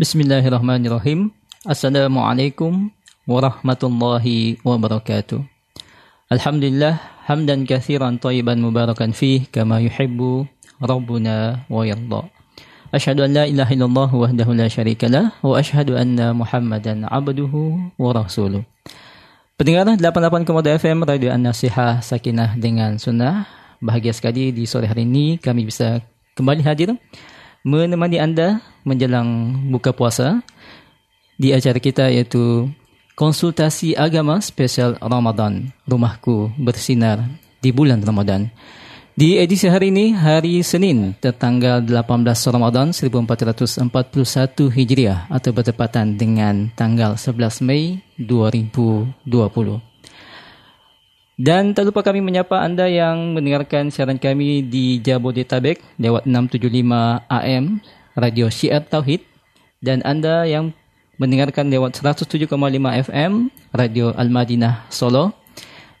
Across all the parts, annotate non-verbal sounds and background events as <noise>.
Bismillahirrahmanirrahim. Assalamualaikum warahmatullahi wabarakatuh. Alhamdulillah hamdan katsiran tayyiban mubarakan fih kama yuhibbu rabbuna wa yarda. Asyhadu an la ilaha illallah wahdahu la syarikalah wa asyhadu anna Muhammadan abduhu wa rasuluh. Pendengar 88.2 FM Radio An-Nasihah Sakinah dengan Sunnah. Bahagia sekali di sore hari ini kami bisa kembali hadir menemani anda menjelang buka puasa di acara kita iaitu konsultasi agama spesial Ramadan. Rumahku bersinar di bulan Ramadan. Di edisi hari ini, hari Senin, tertanggal 18 Ramadan 1441 Hijriah atau bertepatan dengan tanggal 11 Mei 2020. Dan tak lupa kami menyapa anda yang mendengarkan siaran kami di Jabodetabek lewat 675 AM Radio Syiar Tauhid dan anda yang mendengarkan lewat 107,5 FM Radio Al-Madinah Solo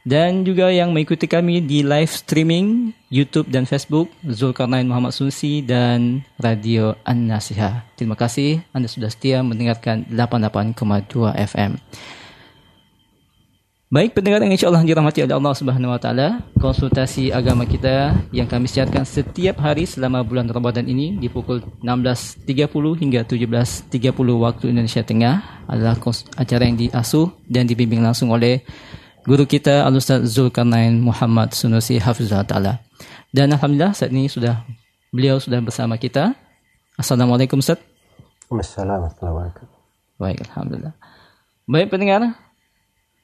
dan juga yang mengikuti kami di live streaming YouTube dan Facebook Zulkarnain Muhammad Susi dan Radio An-Nasihah. Terima kasih Anda sudah setia mendengarkan 88,2 FM. Baik pendengar yang insyaAllah dirahmati oleh Allah Subhanahu Wa Taala, konsultasi agama kita yang kami siarkan setiap hari selama bulan Ramadan ini di pukul 16.30 hingga 17.30 waktu Indonesia Tengah adalah acara yang diasuh dan dibimbing langsung oleh guru kita Al-Ustaz Zulkarnain Muhammad Sunusi Hafizullah Ta'ala. Dan Alhamdulillah saat ini sudah beliau sudah bersama kita. Assalamualaikum Ustaz. Assalamualaikum. Baik, Alhamdulillah. Baik pendengar,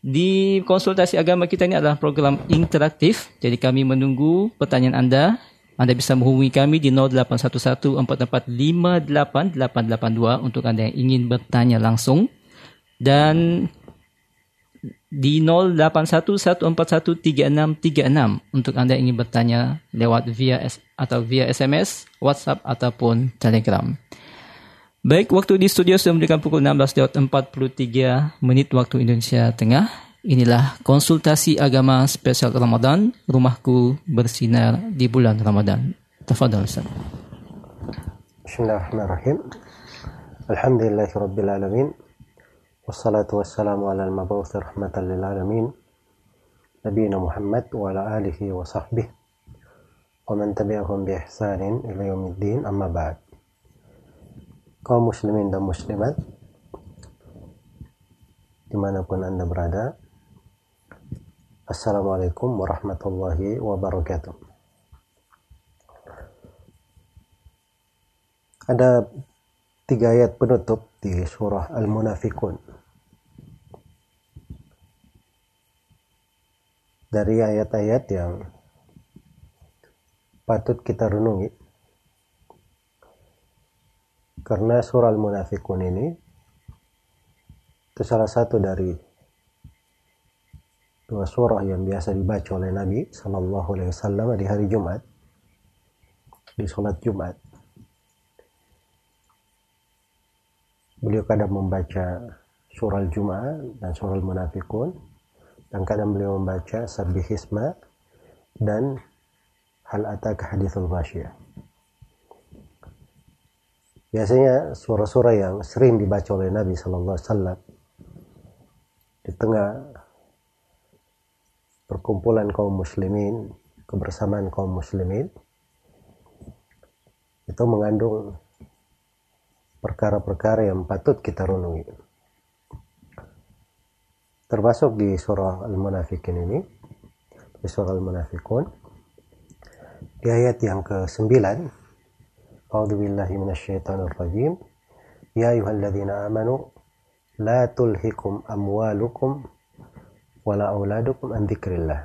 di konsultasi agama kita ini adalah program interaktif. Jadi kami menunggu pertanyaan anda. Anda bisa menghubungi kami di 0811-4458-882 untuk anda yang ingin bertanya langsung. Dan di 0811413636 untuk anda yang ingin bertanya lewat via atau via SMS, WhatsApp ataupun Telegram. Baik, waktu di studio sudah menunjukkan pukul 16.43 menit waktu Indonesia Tengah. Inilah konsultasi agama spesial Ramadan, rumahku bersinar di bulan Ramadan. Tafadhal Ustaz. Bismillahirrahmanirrahim. Alhamdulillahirabbil alamin. Wassalatu wassalamu ala al-mab'uts rahmatan lil alamin. Nabiyina Muhammad wa ala alihi wa sahbihi wa man tabi'ahum bi ihsanin ila yaumiddin amma ba'd. Kaum muslimin dan muslimat di mana pun anda berada Assalamualaikum warahmatullahi wabarakatuh. Ada tiga ayat penutup di surah Al-Munafikun dari ayat-ayat yang patut kita renungi karena surah Al-Munafikun ini itu salah satu dari dua surah yang biasa dibaca oleh Nabi Shallallahu Alaihi Wasallam di hari Jumat di sholat Jumat. Beliau kadang membaca surah Al-Jum'ah dan surah Al-Munafikun dan kadang beliau membaca Sabbihisma dan Hal Ataka Hadithul Ghasyiyah. Biasanya surah-surah yang sering dibaca oleh Nabi Sallallahu Alaihi di tengah perkumpulan kaum muslimin, kebersamaan kaum muslimin itu mengandung perkara-perkara yang patut kita renungi. Termasuk di surah Al-Munafikin ini, di surah Al-Munafikun, di ayat yang ke-9, أعوذ بالله من الشيطان الرجيم يا أيها الذين آمنوا لا تلهكم أموالكم ولا أولادكم عن ذكر الله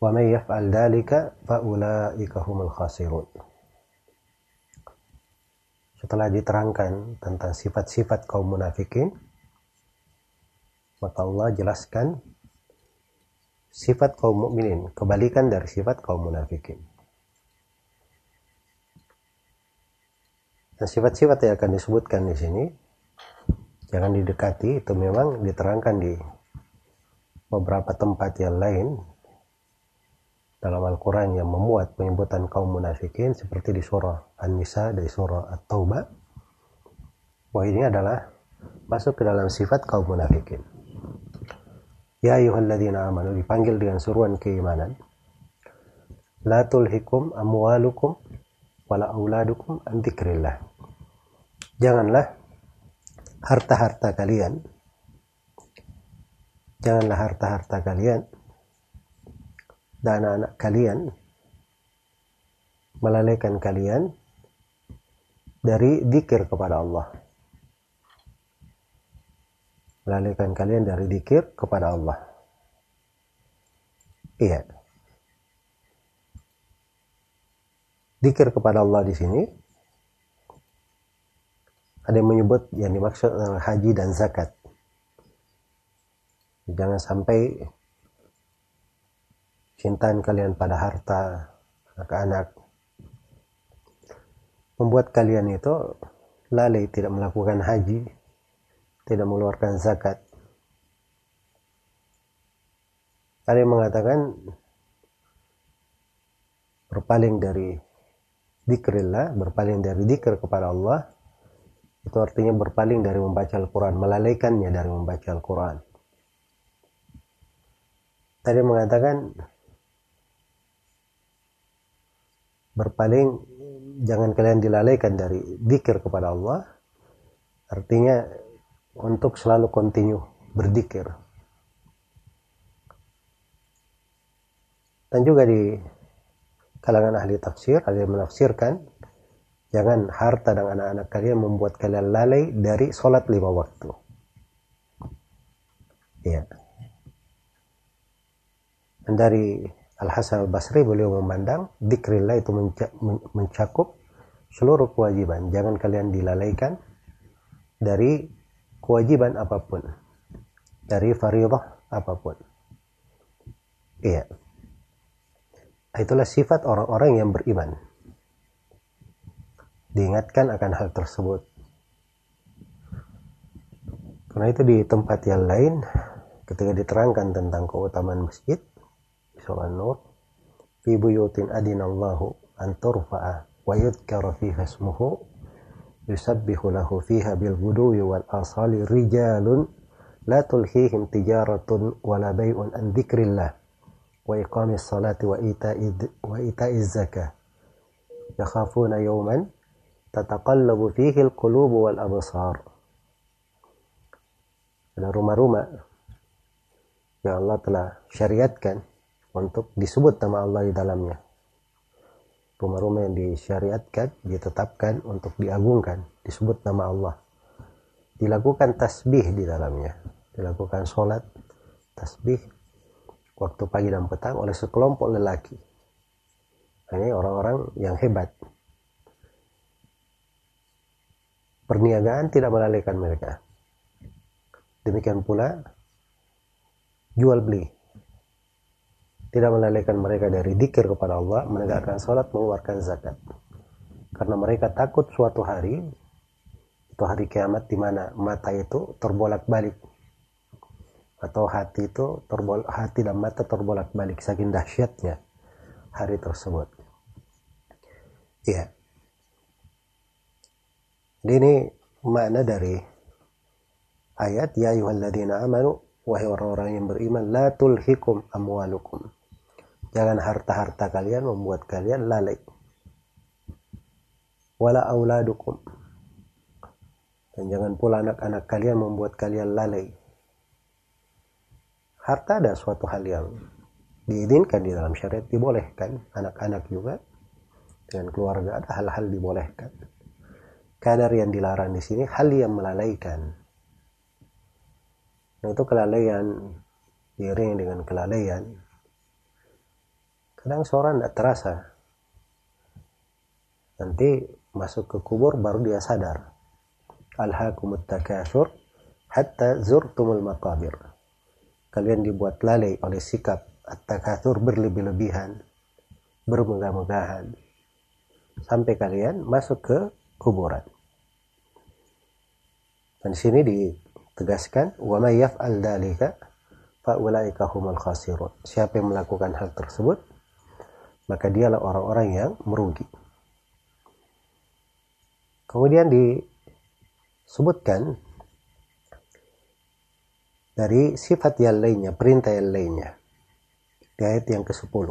ومن يفعل ذلك فأولئك هم الخاسرون setelah diterangkan tentang sifat-sifat kaum munafikin maka Allah jelaskan sifat kaum mukminin kebalikan dari sifat kaum munafikin Dan sifat-sifat yang akan disebutkan di sini jangan didekati itu memang diterangkan di beberapa tempat yang lain dalam Al-Quran yang memuat penyebutan kaum munafikin seperti di surah An-Nisa dari surah At-Taubah Wah ini adalah masuk ke dalam sifat kaum munafikin. Ya ayyuhalladzina amanu dipanggil dengan suruhan keimanan. La tulhikum amwalukum wala auladukum an dzikrillah. Janganlah harta-harta kalian janganlah harta-harta kalian dan anak-anak kalian melalaikan kalian dari dikir kepada Allah. Melalaikan kalian dari dikir kepada Allah. Iya. Dikir kepada Allah di sini ada yang menyebut yang dimaksud haji dan zakat. Jangan sampai cintaan kalian pada harta, anak-anak, membuat kalian itu lalai tidak melakukan haji, tidak mengeluarkan zakat. Ada yang mengatakan berpaling dari dikrillah, berpaling dari dikir kepada Allah, itu artinya berpaling dari membaca Al-Quran, melalaikannya dari membaca Al-Quran. Tadi mengatakan berpaling jangan kalian dilalaikan dari dikir kepada Allah. Artinya untuk selalu kontinu berdikir. Dan juga di kalangan ahli tafsir yang menafsirkan jangan harta dan anak-anak kalian membuat kalian lalai dari sholat lima waktu ya dan dari Al-Hasan Al-Basri beliau memandang dikrillah itu mencakup seluruh kewajiban. Jangan kalian dilalaikan dari kewajiban apa pun. Dari faridah apa pun. Iya. Itulah sifat orang-orang yang beriman. Diingatkan akan hal tersebut. Karena itu di tempat yang lain ketika diterangkan tentang keutamaan masjid surah Nur fi buyutin adinallahu an turfa'a wa yudhkara fiha ismuhu yusabbihu lahu fiha bil wal asali rijalun la tulhihim tijaratun wala bay'un an dzikrillah ita'iz zakah yakhafuna yawman tataqallabu fihi al qulub wal absar ada rumah-rumah yang Allah telah syariatkan untuk disebut nama Allah di dalamnya. Rumah-rumah yang disyariatkan, ditetapkan untuk diagungkan, disebut nama Allah. Dilakukan tasbih di dalamnya. Dilakukan sholat, tasbih, waktu pagi dan petang oleh sekelompok lelaki. Ini orang-orang yang hebat. Perniagaan tidak melalaikan mereka. Demikian pula jual beli tidak melalaikan mereka dari dikir kepada Allah, menegakkan sholat, mengeluarkan zakat. Karena mereka takut suatu hari, itu hari kiamat di mana mata itu terbolak-balik. Atau hati itu terbol hati dan mata terbolak-balik saking dahsyatnya hari tersebut. Iya. Ini makna dari ayat ya ayyuhalladzina amanu wahai orang-orang yang beriman la tulhikum amwalukum Jangan harta-harta kalian membuat kalian lalai. Wala auladukum. Dan jangan pula anak-anak kalian membuat kalian lalai. Harta ada suatu hal yang diizinkan di dalam syariat dibolehkan. Anak-anak juga dengan keluarga ada hal-hal dibolehkan. Kadar yang dilarang di sini hal yang melalaikan. Nah, itu kelalaian diiring dengan kelalaian kadang seorang tidak terasa nanti masuk ke kubur baru dia sadar alhaakumut takatsur hatta zurtumul maqabir kalian dibuat lalai oleh sikap at-takatsur berlebih-lebihan bermegah-megahan. Sampai kalian masuk ke kuburan. Dan sini ditegaskan wa may yaf'al dzalika fa ulaika humul khasirun. Siapa yang melakukan hal tersebut maka dialah orang-orang yang merugi. Kemudian di sebutkan dari sifat yang lainnya, perintah yang lainnya. Di ayat yang ke-10.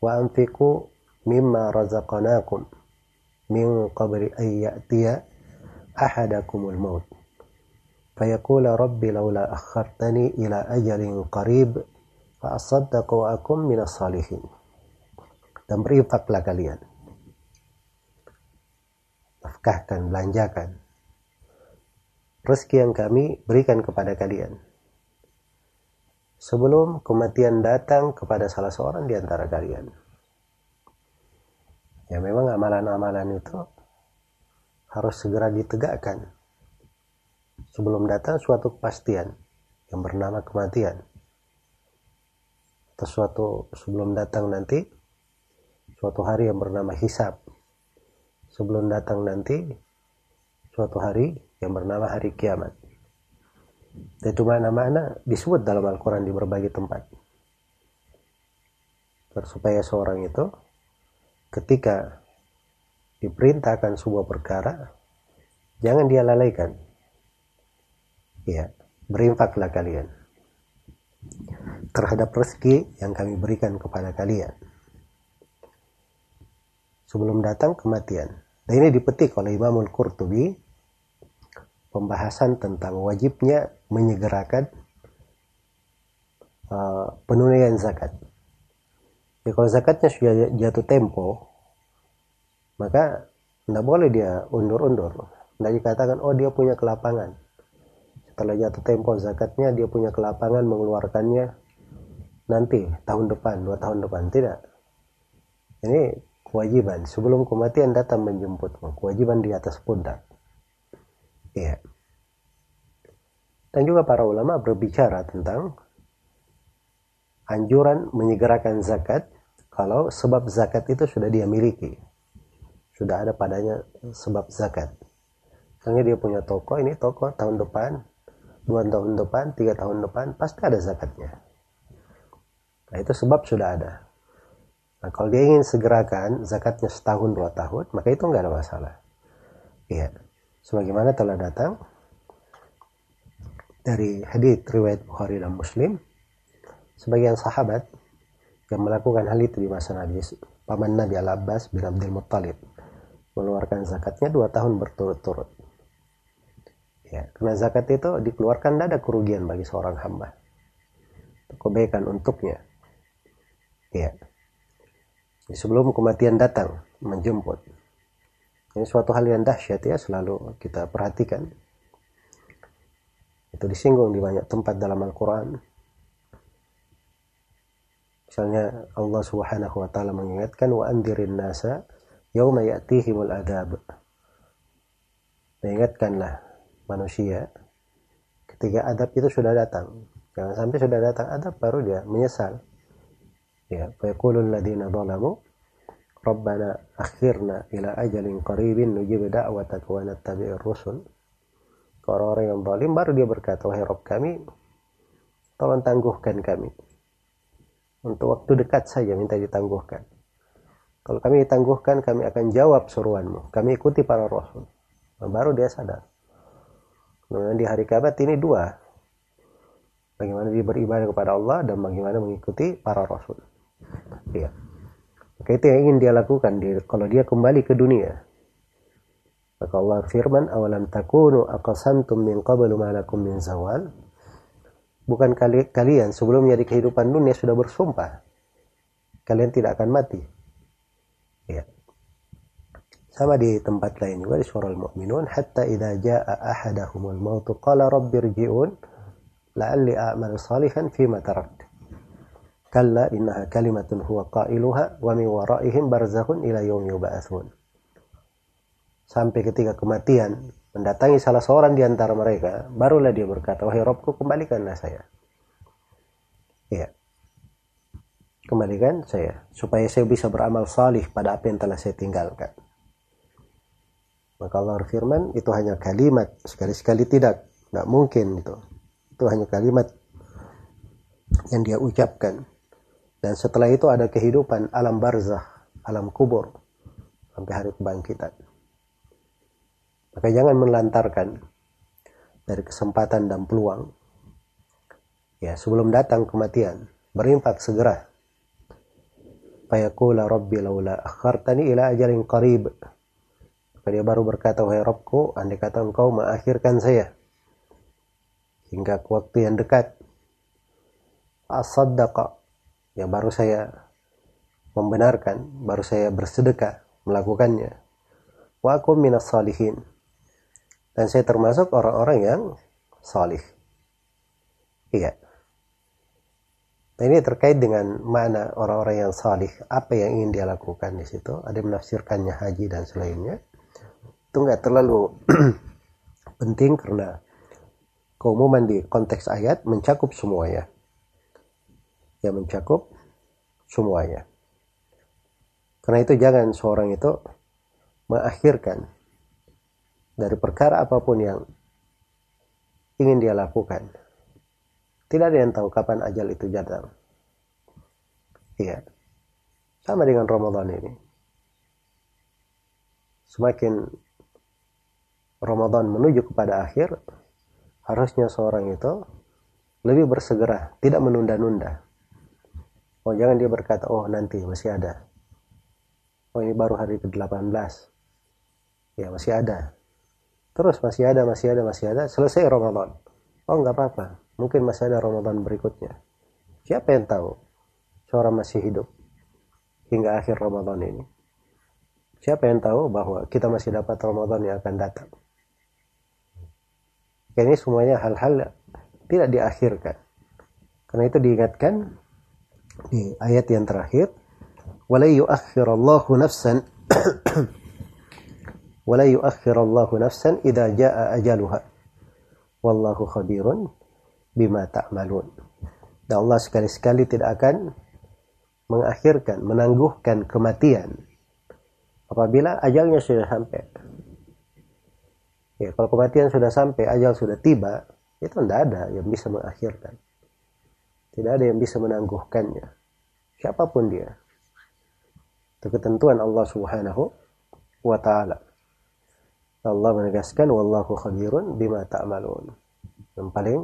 Wa anfiqu mimma razaqnakum min qabli an ya'tiya ahadakumul maut. فيقول رب لولا أخرتني إلى أجل قريب فأصدق وأكون من الصالحين dan berinfaklah kalian nafkahkan belanjakan rezeki yang kami berikan kepada kalian. Sebelum kematian datang kepada salah seorang di antara kalian. Ya memang amalan-amalan itu harus segera ditegakkan. Sebelum datang suatu kepastian yang bernama kematian. Atau suatu sebelum datang nanti suatu hari yang bernama hisab. Sebelum datang nanti suatu hari yang bernama hari kiamat. Itu mana-mana disebut dalam Al-Quran di berbagai tempat. Supaya seorang itu ketika diperintahkan sebuah perkara, jangan dia lalaikan. Ya, berinfaklah kalian terhadap rezeki yang kami berikan kepada kalian. Sebelum datang kematian. Dan ini dipetik oleh Imamul Qurtubi pembahasan tentang wajibnya menyegerakan uh, penunaian zakat. Jadi kalau zakatnya sudah jatuh tempo, maka tidak boleh dia undur-undur. Tidak dikatakan, oh dia punya kelapangan. Setelah jatuh tempo zakatnya, dia punya kelapangan mengeluarkannya nanti, tahun depan, dua tahun depan. Tidak. Ini kewajiban. Sebelum kematian datang menjemput. Kewajiban di atas pundak. Iya. Dan juga para ulama berbicara tentang anjuran menyegerakan zakat kalau sebab zakat itu sudah dia miliki. Sudah ada padanya sebab zakat. Misalnya dia punya toko, ini toko tahun depan, dua tahun depan, tiga tahun depan, pasti ada zakatnya. Nah itu sebab sudah ada. Nah kalau dia ingin segerakan zakatnya setahun dua tahun, maka itu nggak ada masalah. Iya sebagaimana telah datang dari hadis riwayat Bukhari dan Muslim sebagian sahabat yang melakukan hal itu di masa Nabi paman Nabi Al Abbas bin Abdul Muttalib mengeluarkan zakatnya dua tahun berturut-turut. Ya karena zakat itu dikeluarkan tidak ada kerugian bagi seorang hamba. Kebaikan untuknya. Ya. Sebelum kematian datang menjemput ini suatu hal yang dahsyat ya selalu kita perhatikan. Itu disinggung di banyak tempat dalam Al-Quran. Misalnya Allah Subhanahu wa taala mengingatkan wa andirin nasa yauma ya'tihimul adab. Mengingatkanlah manusia ketika adab itu sudah datang. Jangan sampai sudah datang adab baru dia menyesal. Ya, fa yaqulul ladzina zalamu Rabbana akhirna ila ajalin qaribin nujib da'watak wa nattabi'ir rusul. Orang-orang yang zalim baru dia berkata, wahai Rabb kami, tolong tangguhkan kami. Untuk waktu dekat saja minta ditangguhkan. Kalau kami ditangguhkan, kami akan jawab seruanmu. Kami ikuti para rasul. Nah, baru dia sadar. Kemudian di hari kabat ini dua. Bagaimana dia beribadah kepada Allah dan bagaimana mengikuti para rasul. Iya. Maka itu yang ingin dia lakukan dia, kalau dia kembali ke dunia. Maka Allah firman, awalam takunu aqasantum min qablu ma lakum min zawal. Bukan kali, kalian sebelumnya di kehidupan dunia sudah bersumpah. Kalian tidak akan mati. Ya. Sama di tempat lain juga di surah Al-Mu'minun. Hatta idha ja'a ahadahumul mautu qala rabbirji'un la'alli a'mal salihan fima tarakt. Kalla innaha kalimatun huwa qailuha wa min waraihim barzakhun ila yaumi yub'atsun. Sampai ketika kematian mendatangi salah seorang di antara mereka, barulah dia berkata, "Wahai Rabbku, kembalikanlah saya." Ya. Kembalikan saya supaya saya bisa beramal salih pada apa yang telah saya tinggalkan. Maka Allah berfirman, itu hanya kalimat, sekali-sekali tidak, tidak mungkin itu. Itu hanya kalimat yang dia ucapkan dan setelah itu ada kehidupan alam barzah, alam kubur sampai hari kebangkitan. Maka jangan melantarkan dari kesempatan dan peluang. Ya, sebelum datang kematian, berimpak segera. Fayaqula rabbi laula akhartani ila ajalin qarib. Maka dia baru berkata, wahai Rabbku, andai kata engkau mengakhirkan saya hingga waktu yang dekat. Asaddaqa. Ya baru saya membenarkan, baru saya bersedekah melakukannya. Wa aku minas salihin dan saya termasuk orang-orang yang salih. Iya. Ini terkait dengan mana orang-orang yang salih, apa yang ingin dia lakukan di situ. Ada menafsirkannya haji dan selainnya. Itu nggak terlalu <clears throat> penting karena keumuman di konteks ayat mencakup semuanya. Ya mencakup semuanya. Karena itu jangan seorang itu mengakhirkan dari perkara apa pun yang ingin dia lakukan. Tidak ada yang tahu kapan ajal itu datang. Iya. Sama dengan Ramadan ini. Semakin Ramadan menuju kepada akhir, harusnya seorang itu lebih bersegera, tidak menunda-nunda. Oh, jangan dia berkata, oh nanti masih ada. Oh, ini baru hari ke-18. Ya, masih ada. Terus masih ada, masih ada, masih ada. Selesai Ramadan. Oh nggak apa-apa. Mungkin masih ada Ramadan berikutnya. Siapa yang tahu? Seorang masih hidup hingga akhir Ramadan ini. Siapa yang tahu bahwa kita masih dapat Ramadan yang akan datang? Ini semuanya hal-hal tidak diakhirkan. Karena itu diingatkan di ayat yang terakhir. Wala yuakhirallahu nafsan <coughs> wala yuakhirallahu nafsan idza jaa wallahu khabirun bima ta'malun. Dan Allah sekali-sekali tidak akan mengakhirkan menangguhkan kematian apabila ajalnya sudah sampai. Ya kalau kematian sudah sampai ajal sudah tiba itu tidak ada yang bisa mengakhirkan. Tidak ada yang bisa menangguhkannya. Siapa pun dia. Itu ketentuan Allah Subhanahu wa taala. Allah menegaskan wallahu khabirun bima ta'malun. Yang paling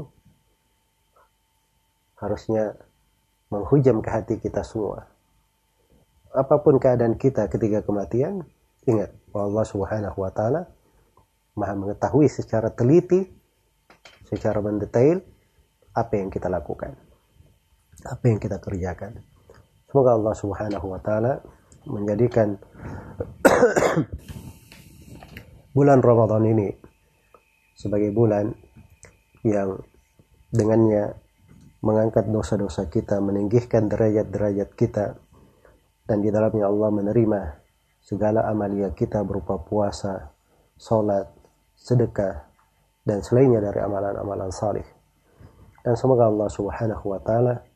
harusnya menghujam ke hati kita semua. Apa pun keadaan kita ketika kematian, ingat Allah Subhanahu wa taala Maha mengetahui secara teliti, secara mendetail apa yang kita lakukan. Apa yang kita kerjakan. Semoga Allah Subhanahu wa taala menjadikan <coughs> bulan Ramadan ini sebagai bulan yang dengannya mengangkat dosa-dosa kita, meninggikan derajat-derajat kita, dan di dalamnya Allah menerima segala amalia kita berupa puasa, sholat, sedekah, dan selainnya dari amalan-amalan salih. Dan semoga Allah subhanahu wa ta'ala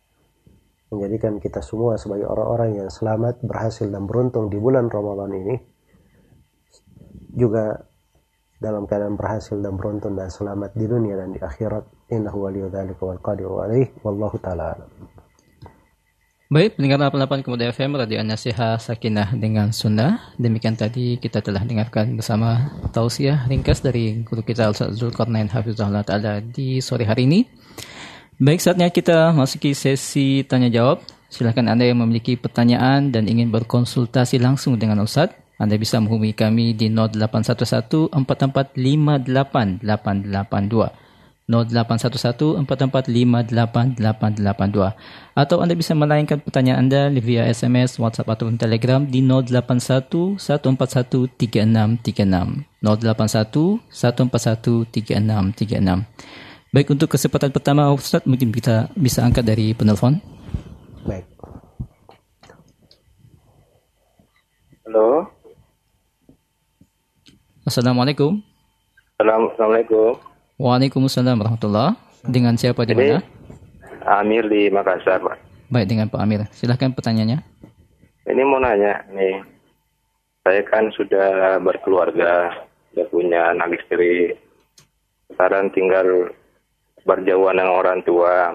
menjadikan kita semua sebagai orang-orang yang selamat, berhasil, dan beruntung di bulan Ramadan ini. Juga dalam keadaan berhasil dan beruntung dan selamat di dunia dan di akhirat. Innahu waliyu dzalika wal qadiru alaih wallahu taala Baik, pendengar 88 Kemudian FM Radio Nasiha Sakinah dengan Sunnah. Demikian tadi kita telah dengarkan bersama tausiah ringkas dari guru kita Al-Ustaz Zulkarnain Hafizullah Ta'ala di sore hari ini. Baik, saatnya kita masuki sesi tanya jawab. Silahkan Anda yang memiliki pertanyaan dan ingin berkonsultasi langsung dengan Ustaz anda bisa menghubungi kami di 0811 4458 882. 0811 4458 882. Atau Anda bisa melayangkan pertanyaan Anda via SMS, WhatsApp atau Telegram di 081 141 3636. 081 141 3636. Baik untuk kesempatan pertama Ustaz mungkin kita bisa angkat dari penelpon. Baik. Halo. Assalamualaikum. Assalamualaikum. Waalaikumsalam warahmatullah. Dengan siapa di mana? Amir di Makassar, Pak. Baik, dengan Pak Amir. Silahkan pertanyaannya. Ini mau nanya nih. Saya kan sudah berkeluarga, sudah punya anak istri. Sekarang tinggal berjauhan dengan orang tua.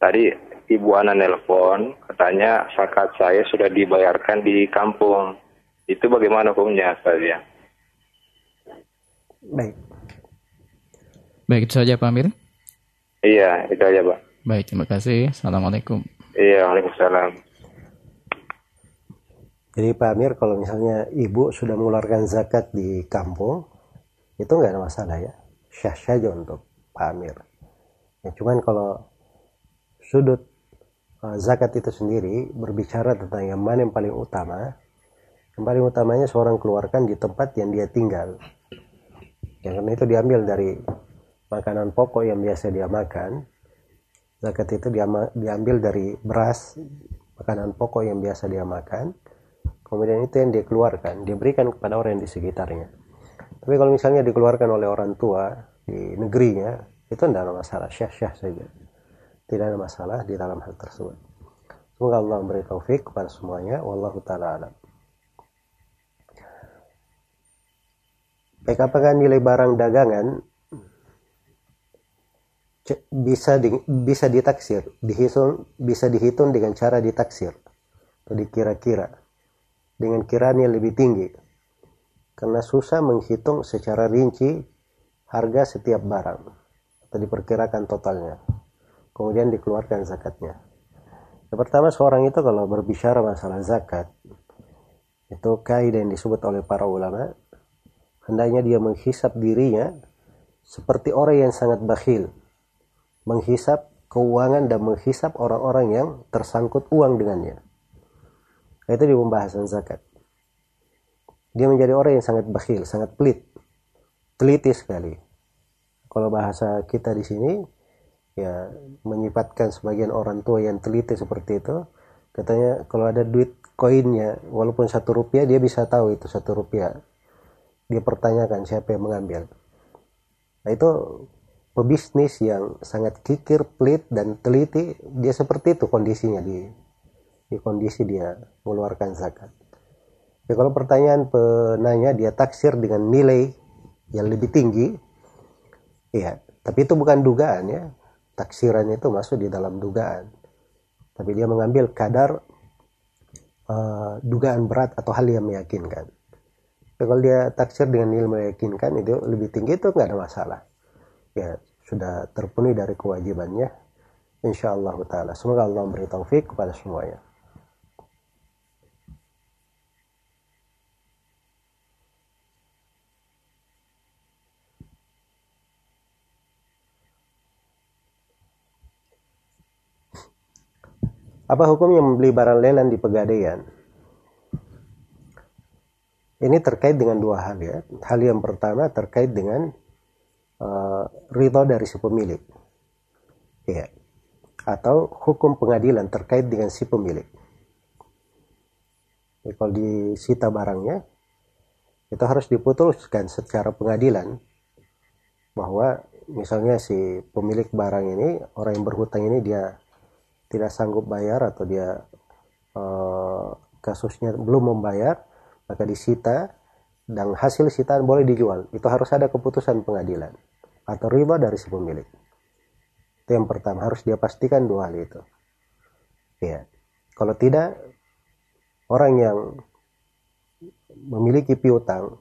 Tadi ibu anak nelpon, katanya zakat saya sudah dibayarkan di kampung. Itu bagaimana hukumnya, saya? Baik. Baik, itu saja Pak Amir. Iya, itu aja Pak. Baik, terima kasih. Assalamualaikum. Iya, waalaikumsalam. Jadi Pak Amir kalau misalnya ibu sudah mengeluarkan zakat di kampung itu nggak ada masalah ya syah saja untuk Amir. Ya, cuman kalau sudut uh, zakat itu sendiri berbicara tentang yang mana yang paling utama, yang paling utamanya seorang keluarkan di tempat yang dia tinggal. Ya, karena itu diambil dari makanan pokok yang biasa dia makan. Zakat itu diambil dari beras, makanan pokok yang biasa dia makan. Kemudian itu yang dia keluarkan, dia berikan kepada orang yang di sekitarnya. Tapi kalau misalnya dikeluarkan oleh orang tua di negerinya, itu tidak ada masalah, syah-syah saja. Tidak ada masalah di dalam hal tersebut. Semoga Allah memberi taufik kepada semuanya. Wallahu ta'ala alam. Baik, apakah nilai barang dagangan bisa di, bisa ditaksir, dihitung bisa dihitung dengan cara ditaksir atau dikira-kira dengan kiraan yang lebih tinggi karena susah menghitung secara rinci harga setiap barang atau diperkirakan totalnya kemudian dikeluarkan zakatnya yang pertama seorang itu kalau berbicara masalah zakat itu kaidah yang disebut oleh para ulama hendaknya dia menghisap dirinya seperti orang yang sangat bakhil menghisap keuangan dan menghisap orang-orang yang tersangkut uang dengannya. Itu di pembahasan zakat. Dia menjadi orang yang sangat bakhil, sangat pelit, teliti sekali. Kalau bahasa kita di sini, ya menyifatkan sebagian orang tua yang teliti seperti itu, katanya kalau ada duit koinnya, walaupun satu rupiah dia bisa tahu itu satu rupiah. Dia pertanyakan siapa yang mengambil. Nah itu pebisnis yang sangat kikir, pelit dan teliti, dia seperti itu kondisinya di di kondisi dia mengeluarkan zakat. Ya kalau pertanyaan penanya dia taksir dengan nilai yang lebih tinggi, ya, tapi itu bukan dugaan ya. Taksirannya itu masuk di dalam dugaan. Tapi dia mengambil kadar uh, dugaan berat atau hal yang meyakinkan. Ya, kalau dia taksir dengan nilai meyakinkan itu lebih tinggi itu nggak ada masalah ya sudah terpenuhi dari kewajibannya insyaallah taala semoga Allah memberi taufik kepada semuanya Apa hukumnya membeli barang lelang di pegadaian? Ini terkait dengan dua hal ya. Hal yang pertama terkait dengan uh, ridho dari si pemilik. Ya. Atau hukum pengadilan terkait dengan si pemilik. Jadi kalau disita barangnya, itu harus diputuskan secara pengadilan bahwa misalnya si pemilik barang ini, orang yang berhutang ini dia tidak sanggup bayar atau dia uh, kasusnya belum membayar, maka disita dan hasil sitaan boleh dijual. Itu harus ada keputusan pengadilan atau riba dari si pemilik. Itu yang pertama, harus dia pastikan dua hal itu. Ya. Kalau tidak, orang yang memiliki piutang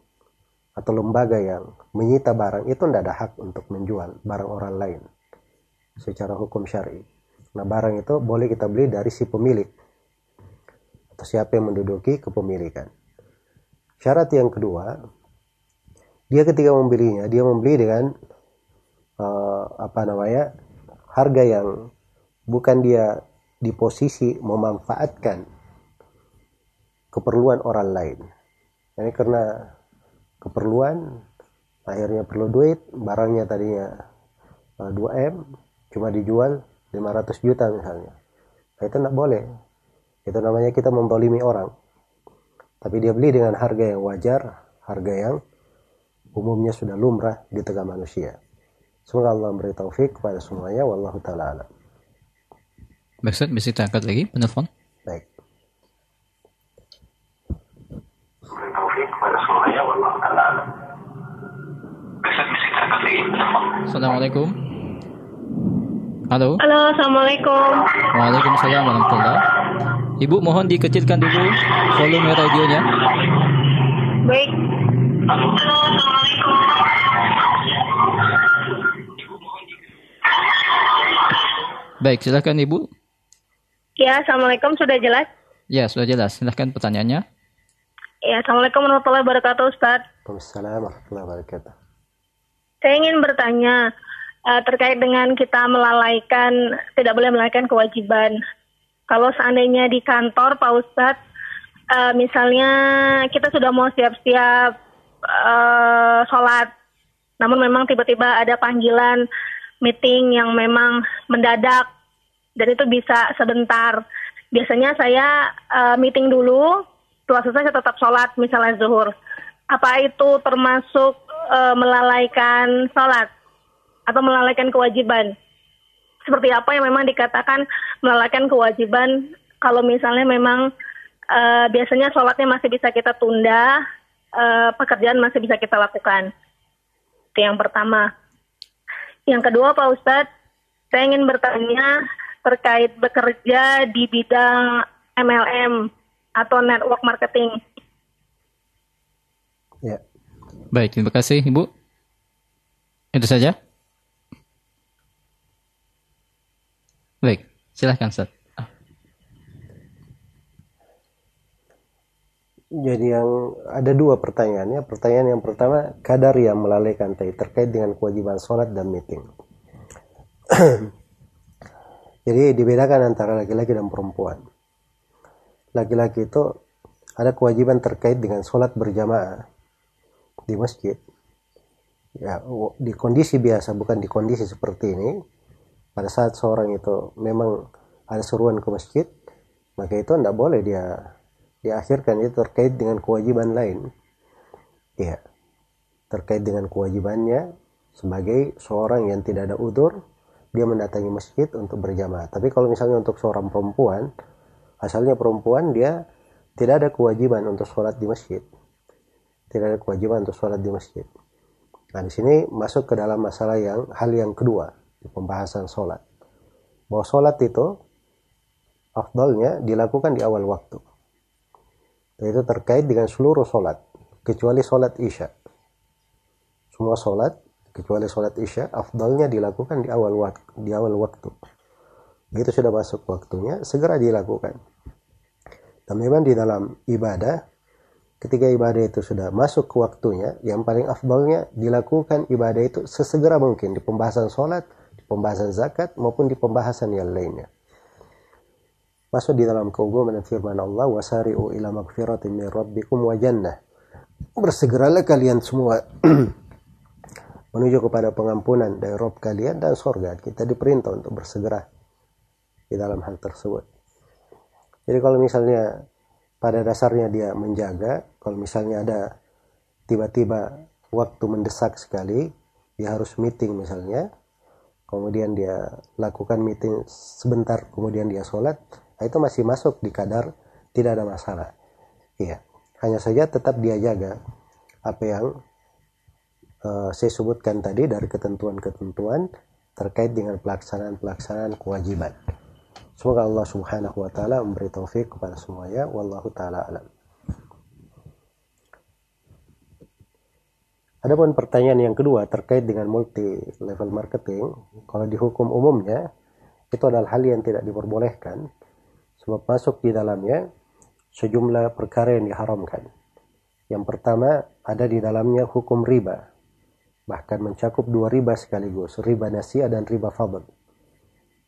atau lembaga yang menyita barang itu tidak ada hak untuk menjual barang orang lain secara hukum syari. Nah barang itu boleh kita beli dari si pemilik atau siapa yang menduduki kepemilikan. Syarat yang kedua, dia ketika membelinya, dia membeli dengan uh, apa namanya harga yang bukan dia di posisi memanfaatkan keperluan orang lain. Ini karena keperluan akhirnya perlu duit, barangnya tadinya uh, eh, 2M cuma dijual 500 juta misalnya. Nah, itu tidak boleh. Itu namanya kita membolimi orang. Tapi dia beli dengan harga yang wajar, harga yang umumnya sudah lumrah di tengah manusia. Semoga Allah memberi taufik kepada semuanya. Wallahu ta'ala alam. Baik, Ustaz, bisa kita angkat lagi penelpon? Baik. Assalamualaikum. Halo. Halo, Assalamualaikum. Waalaikumsalam warahmatullah. Ibu mohon dikecilkan dulu volume radionya. Baik. Halo, Assalamualaikum. Baik, silakan Ibu. Ya, Assalamualaikum. Sudah jelas? Ya, sudah jelas. Silahkan pertanyaannya. Ya, Assalamualaikum warahmatullahi wabarakatuh, Ustaz. Waalaikumsalam warahmatullahi wabarakatuh. Saya ingin bertanya, uh, terkait dengan kita melalaikan, tidak boleh melalaikan kewajiban. Kalau seandainya di kantor, Pak Ustadz, uh, misalnya kita sudah mau siap-siap uh, sholat, namun memang tiba-tiba ada panggilan meeting yang memang mendadak, dan itu bisa sebentar. Biasanya saya uh, meeting dulu, setelah selesai saya tetap sholat, misalnya zuhur. Apa itu termasuk uh, melalaikan sholat atau melalaikan kewajiban. Seperti apa yang memang dikatakan melalaikan kewajiban kalau misalnya memang uh, biasanya sholatnya masih bisa kita tunda, uh, pekerjaan masih bisa kita lakukan. Itu yang pertama. Yang kedua Pak Ustadz, saya ingin bertanya terkait bekerja di bidang MLM atau network marketing. Ya. Baik, terima kasih Ibu. Itu saja. Baik, silahkan Ustaz. Jadi yang ada dua pertanyaannya. Pertanyaan yang pertama, kadar yang melalaikan tadi terkait dengan kewajiban sholat dan meeting. <clears throat> Jadi dibedakan antara laki-laki dan perempuan. Laki-laki itu ada kewajiban terkait dengan sholat berjamaah di masjid ya di kondisi biasa bukan di kondisi seperti ini pada saat seorang itu memang ada seruan ke masjid maka itu tidak boleh dia diakhirkan. Itu terkait dengan kewajiban lain. Ya terkait dengan kewajibannya sebagai seorang yang tidak ada udur dia mendatangi masjid untuk berjamaah. Tapi kalau misalnya untuk seorang perempuan asalnya perempuan dia tidak ada kewajiban untuk sholat di masjid. Tidak ada kewajiban untuk sholat di masjid. Nah di sini masuk ke dalam masalah yang hal yang kedua pembahasan sholat. Bahwa sholat itu afdalnya dilakukan di awal waktu. Itu terkait dengan seluruh sholat kecuali sholat isya. Semua sholat kecuali sholat isya afdalnya dilakukan di awal waktu. Di awal waktu. Begitu sudah masuk waktunya segera dilakukan. Dan memang di dalam ibadah ketika ibadah itu sudah masuk ke waktunya, yang paling afdalnya dilakukan ibadah itu sesegera mungkin di pembahasan sholat, pembahasan zakat, maupun di pembahasan yang lainnya. Masuk di dalam keumuman firman Allah, wasari'u ila magfiratin min rabbikum wa jannah. Bersegeralah kalian semua <clears throat> menuju kepada pengampunan dari Rob kalian dan sorga. Kita diperintah untuk bersegera di dalam hal tersebut. Jadi kalau misalnya pada dasarnya dia menjaga kalau misalnya ada tiba-tiba waktu mendesak sekali dia harus meeting misalnya kemudian dia lakukan meeting sebentar kemudian dia sholat nah itu masih masuk di kadar tidak ada masalah iya hanya saja tetap dia jaga apa yang uh, saya sebutkan tadi dari ketentuan-ketentuan terkait dengan pelaksanaan-pelaksanaan kewajiban. Semoga Allah Subhanahu wa taala memberi taufik kepada semuanya wallahu taala alam. Adapun pertanyaan yang kedua terkait dengan multi level marketing, kalau di hukum umumnya itu adalah hal yang tidak diperbolehkan sebab masuk di dalamnya sejumlah perkara yang diharamkan. Yang pertama ada di dalamnya hukum riba, bahkan mencakup dua riba sekaligus, riba nasiah dan riba fadl.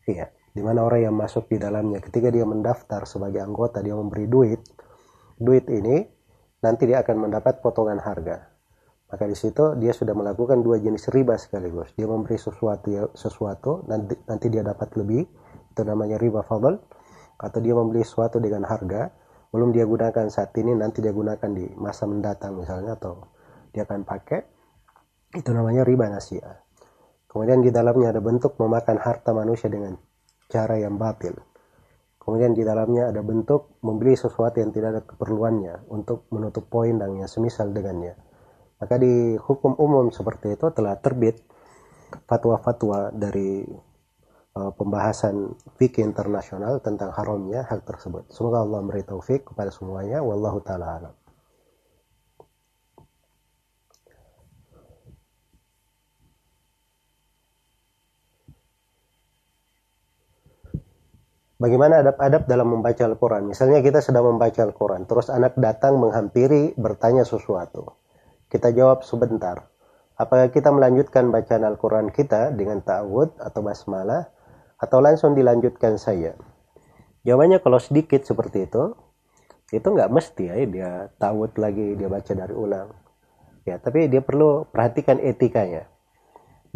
Iya, di mana orang yang masuk di dalamnya ketika dia mendaftar sebagai anggota dia memberi duit duit ini nanti dia akan mendapat potongan harga maka di situ dia sudah melakukan dua jenis riba sekaligus. Dia memberi sesuatu ya, sesuatu nanti nanti dia dapat lebih. Itu namanya riba fadl. Atau dia membeli sesuatu dengan harga. Belum dia gunakan saat ini nanti dia gunakan di masa mendatang misalnya atau dia akan pakai. Itu namanya riba nasiah. Kemudian di dalamnya ada bentuk memakan harta manusia dengan cara yang batil. Kemudian di dalamnya ada bentuk membeli sesuatu yang tidak ada keperluannya untuk menutup poin dan yang semisal dengannya. Maka di hukum umum seperti itu telah terbit fatwa-fatwa dari uh, pembahasan fikih internasional tentang haramnya hal tersebut. Semoga Allah memberi taufik kepada semuanya. Wallahu taala alam. bagaimana adab-adab dalam membaca Al-Quran. Misalnya kita sedang membaca Al-Quran, terus anak datang menghampiri bertanya sesuatu. Kita jawab sebentar. Apakah kita melanjutkan bacaan Al-Quran kita dengan ta'awud atau basmalah, atau langsung dilanjutkan saja? Jawabannya kalau sedikit seperti itu, itu nggak mesti ya dia ta'awud lagi, dia baca dari ulang. Ya, tapi dia perlu perhatikan etikanya.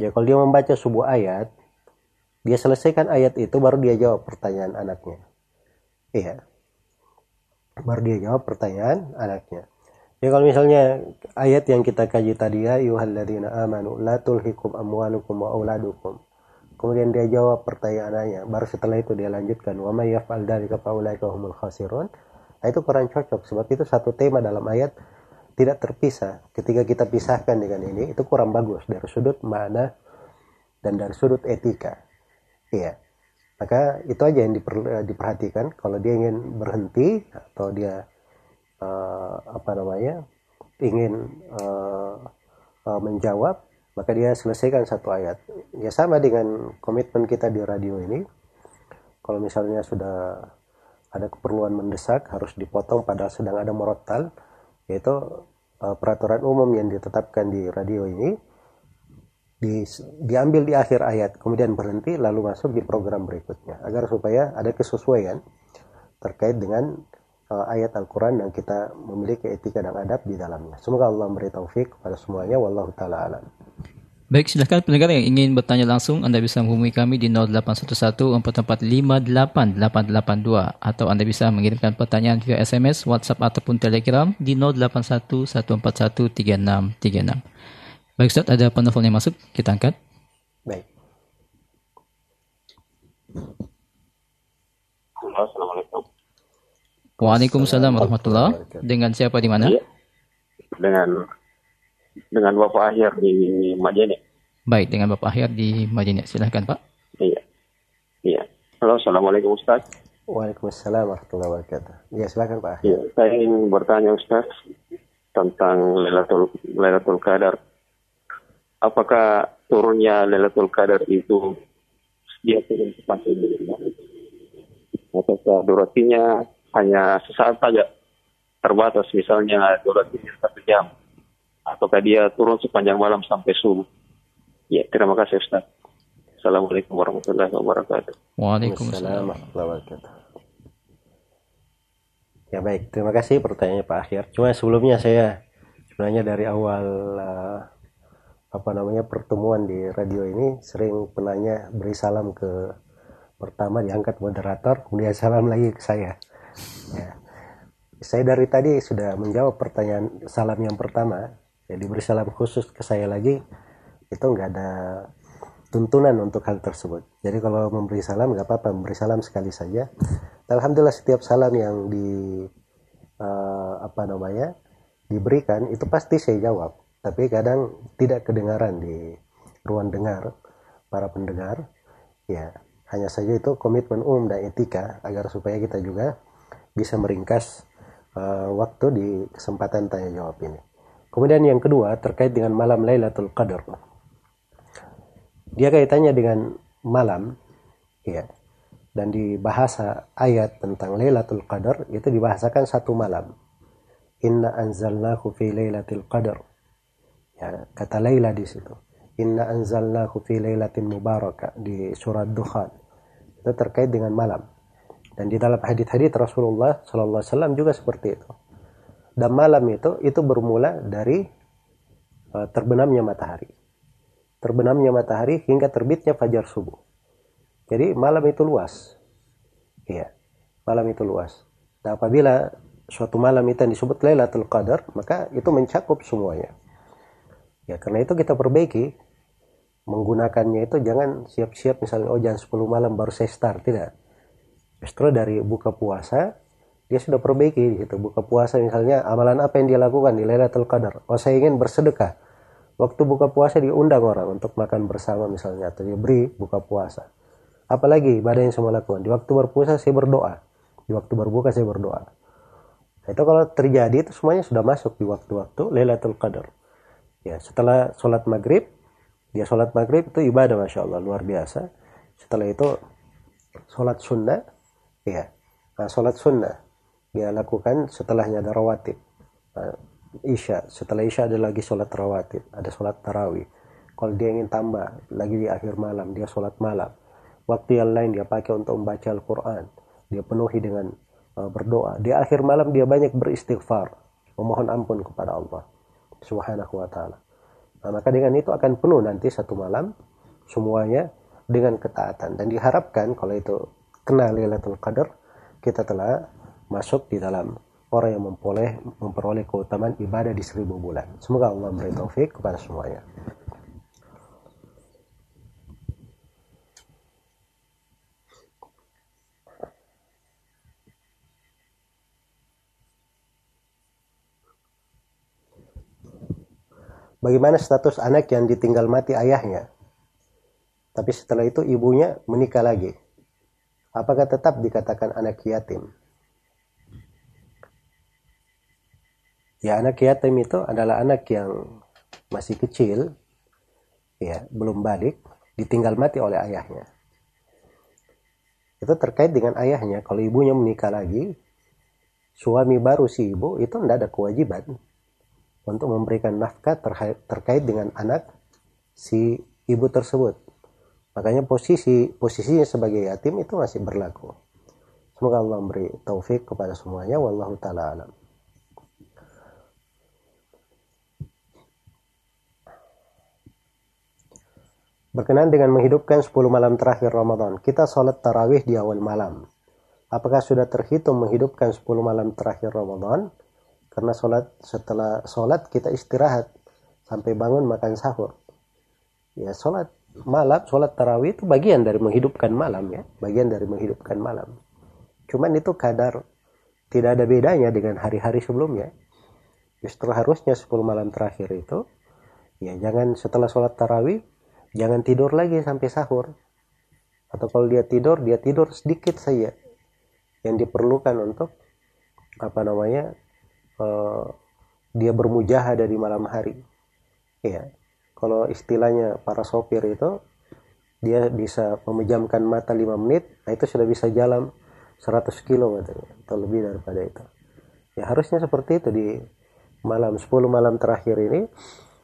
Ya, kalau dia membaca sebuah ayat, dia selesaikan ayat itu baru dia jawab pertanyaan anaknya. Iya. Baru dia jawab pertanyaan anaknya. Ya kalau misalnya ayat yang kita kaji tadi ya ayyuhalladzina amanu la tulhikum amwalukum wa auladukum. Kemudian dia jawab pertanyaannya. Baru setelah itu dia lanjutkan wa may yaf'al dzalika fa ulaika humul khasirun. Nah, itu kurang cocok sebab itu satu tema dalam ayat tidak terpisah. Ketika kita pisahkan dengan ini itu kurang bagus dari sudut mana dan dari sudut etika. Iya. Maka itu aja yang eh, diperhatikan kalau dia ingin berhenti atau dia uh, apa namanya ingin uh, uh, menjawab maka dia selesaikan satu ayat. Ya sama dengan komitmen kita di radio ini. Kalau misalnya sudah ada keperluan mendesak harus dipotong pada sedang ada morotal yaitu uh, peraturan umum yang ditetapkan di radio ini di, diambil di akhir ayat kemudian berhenti lalu masuk di program berikutnya agar supaya ada kesesuaian terkait dengan ayat Al-Quran yang kita memiliki etika dan adab di dalamnya. Semoga Allah memberi taufik kepada semuanya. Wallahu ta'ala alam. Baik, silahkan pendengar yang ingin bertanya langsung, Anda bisa menghubungi kami di 0811 445 atau Anda bisa mengirimkan pertanyaan via SMS, WhatsApp ataupun Telegram di 081 Baik Ustaz, ada penelpon yang masuk, kita angkat. Baik. Assalamualaikum. Waalaikumsalam warahmatullahi Dengan siapa di mana? Iya. Dengan dengan Bapak Akhir di Madinah. Baik, dengan Bapak Akhir di Madinah. Silahkan Pak. Iya. Iya. Halo, Assalamualaikum Ustaz. Waalaikumsalam warahmatullahi wabarakatuh. Iya, silakan Pak. Iya, saya ingin bertanya Ustaz tentang Lailatul Lailatul Qadar apakah turunnya Lailatul Qadar itu dia turun cepat atau durasinya hanya sesaat saja. Terbatas misalnya durasinya satu jam. Ataukah dia turun sepanjang malam sampai subuh? Ya terima kasih Ustaz. Assalamualaikum warahmatullahi wabarakatuh. Waalaikumsalam. Warahmatullahi wabarakatuh. Ya baik, terima kasih pertanyaannya Pak Akhir. Cuma sebelumnya saya sebenarnya dari awal uh, apa namanya pertemuan di radio ini sering penanya beri salam ke pertama diangkat moderator kemudian salam lagi ke saya ya. saya dari tadi sudah menjawab pertanyaan salam yang pertama. Jadi beri salam khusus ke saya lagi itu nggak ada tuntunan untuk hal tersebut. Jadi kalau memberi salam nggak apa-apa memberi salam sekali saja. Alhamdulillah setiap salam yang di uh, apa namanya diberikan itu pasti saya jawab. Tapi kadang tidak kedengaran di ruang dengar para pendengar. Ya hanya saja itu komitmen umum dan etika agar supaya kita juga bisa meringkas uh, waktu di kesempatan tanya jawab ini kemudian yang kedua terkait dengan malam Lailatul Qadar dia kaitannya dengan malam ya dan di bahasa ayat tentang Lailatul Qadar itu dibahasakan satu malam inna anzalnahu fi Lailatul Qadar Ya, kata Laila di situ. Inna anzalnahu fi lailatin mubarakah di surat Dukhan. Itu terkait dengan malam. Dan di dalam hadis-hadis Rasulullah sallallahu alaihi wasallam juga seperti itu. Dan malam itu itu bermula dari uh, terbenamnya matahari. Terbenamnya matahari hingga terbitnya fajar subuh. Jadi malam itu luas. Iya. Malam itu luas. Dan apabila suatu malam itu disebut Lailatul Qadar, maka itu mencakup semuanya Ya karena itu kita perbaiki menggunakannya itu jangan siap-siap misalnya oh jam 10 malam baru saya start tidak. Justru dari buka puasa dia sudah perbaiki di situ buka puasa misalnya amalan apa yang dia lakukan di Lailatul Qadar. Oh saya ingin bersedekah. Waktu buka puasa diundang orang untuk makan bersama misalnya atau diberi buka puasa. Apalagi ibadah yang saya lakukan. Di waktu berpuasa saya berdoa. Di waktu berbuka saya berdoa. Nah, itu kalau terjadi itu semuanya sudah masuk di waktu-waktu Lailatul Qadar ya setelah sholat maghrib dia sholat maghrib itu ibadah masya Allah luar biasa setelah itu sholat sunnah Ya, nah, sholat sunnah dia lakukan setelahnya ada rawatib. Nah, isya, setelah isya ada lagi sholat rawatib, ada sholat tarawih. Kalau dia ingin tambah lagi di akhir malam, dia sholat malam. Waktu yang lain dia pakai untuk membaca Al-Quran. Dia penuhi dengan uh, berdoa. Di akhir malam dia banyak beristighfar, memohon ampun kepada Allah Subhanahu wa taala. Nah, maka dengan itu akan penuh nanti satu malam semuanya dengan ketaatan dan diharapkan kalau itu kena Lailatul Qadar kita telah masuk di dalam orang yang memperoleh memperoleh keutamaan ibadah di seribu bulan. Semoga Allah memberi taufik kepada semuanya. Bagaimana status anak yang ditinggal mati ayahnya? Tapi setelah itu ibunya menikah lagi. Apakah tetap dikatakan anak yatim? Ya anak yatim itu adalah anak yang masih kecil, ya belum balik, ditinggal mati oleh ayahnya. Itu terkait dengan ayahnya. Kalau ibunya menikah lagi, suami baru si ibu itu tidak ada kewajiban untuk memberikan nafkah terkait dengan anak si ibu tersebut. Makanya posisi posisinya sebagai yatim itu masih berlaku. Semoga Allah memberi taufik kepada semuanya. Wallahu taala alam. Berkenaan dengan menghidupkan 10 malam terakhir Ramadan, kita sholat tarawih di awal malam. Apakah sudah terhitung menghidupkan 10 malam terakhir Ramadan? Karena sholat setelah sholat kita istirahat sampai bangun makan sahur. Ya sholat malam, sholat tarawih itu bagian dari menghidupkan malam ya, bagian dari menghidupkan malam. Cuman itu kadar tidak ada bedanya dengan hari-hari sebelumnya. Justru harusnya 10 malam terakhir itu ya jangan setelah sholat tarawih jangan tidur lagi sampai sahur. Atau kalau dia tidur dia tidur sedikit saja. Yang diperlukan untuk apa namanya uh, dia bermujaha dari malam hari. Ya kalau istilahnya para sopir itu dia bisa memejamkan mata 5 menit nah itu sudah bisa jalan 100 kilo katanya atau lebih daripada itu. Ya harusnya seperti itu di malam 10 malam terakhir ini.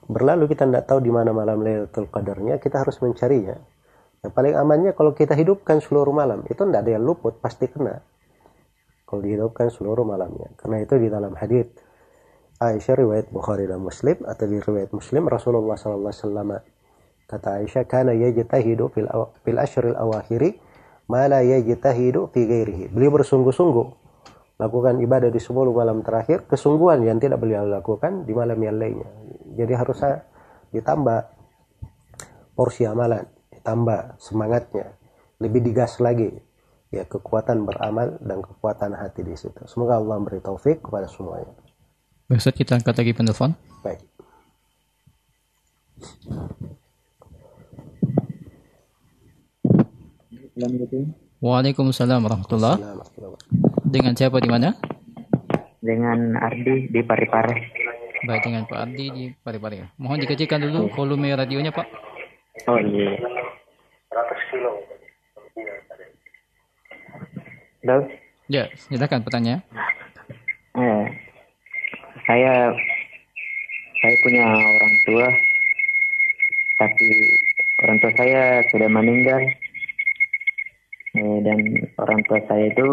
Berlalu kita tidak tahu di mana malam Lailatul Qadarnya kita harus mencarinya. Yang paling amannya kalau kita hidupkan seluruh malam itu tidak ada yang luput pasti kena. Kalau dihidupkan seluruh malamnya. Karena itu di dalam hadis Aisyah riwayat Bukhari dan Muslim atau di riwayat Muslim Rasulullah SAW kata Aisyah kana yajtahidu fil fil ashril awakhiri ma la yajtahidu fi ghairihi. Beliau bersungguh-sungguh lakukan ibadah di 10 malam terakhir kesungguhan yang tidak beliau lakukan di malam yang lainnya. Jadi harus ditambah porsi amalan, ditambah semangatnya, lebih digas lagi ya kekuatan beramal dan kekuatan hati di situ. Semoga Allah memberi taufik kepada semuanya. Ustaz kita angkat lagi penelpon. Baik. Waalaikumsalam warahmatullah. Dengan siapa di mana? Dengan Ardi di Parepare. Baik dengan Pak Ardi di Parepare. Mohon dikecilkan dulu volume radionya Pak. Oh iya. 100 kilo. Halo? Ya, silakan pertanyaan. Eh, saya saya punya orang tua, tapi orang tua saya sudah meninggal. Eh, dan orang tua saya itu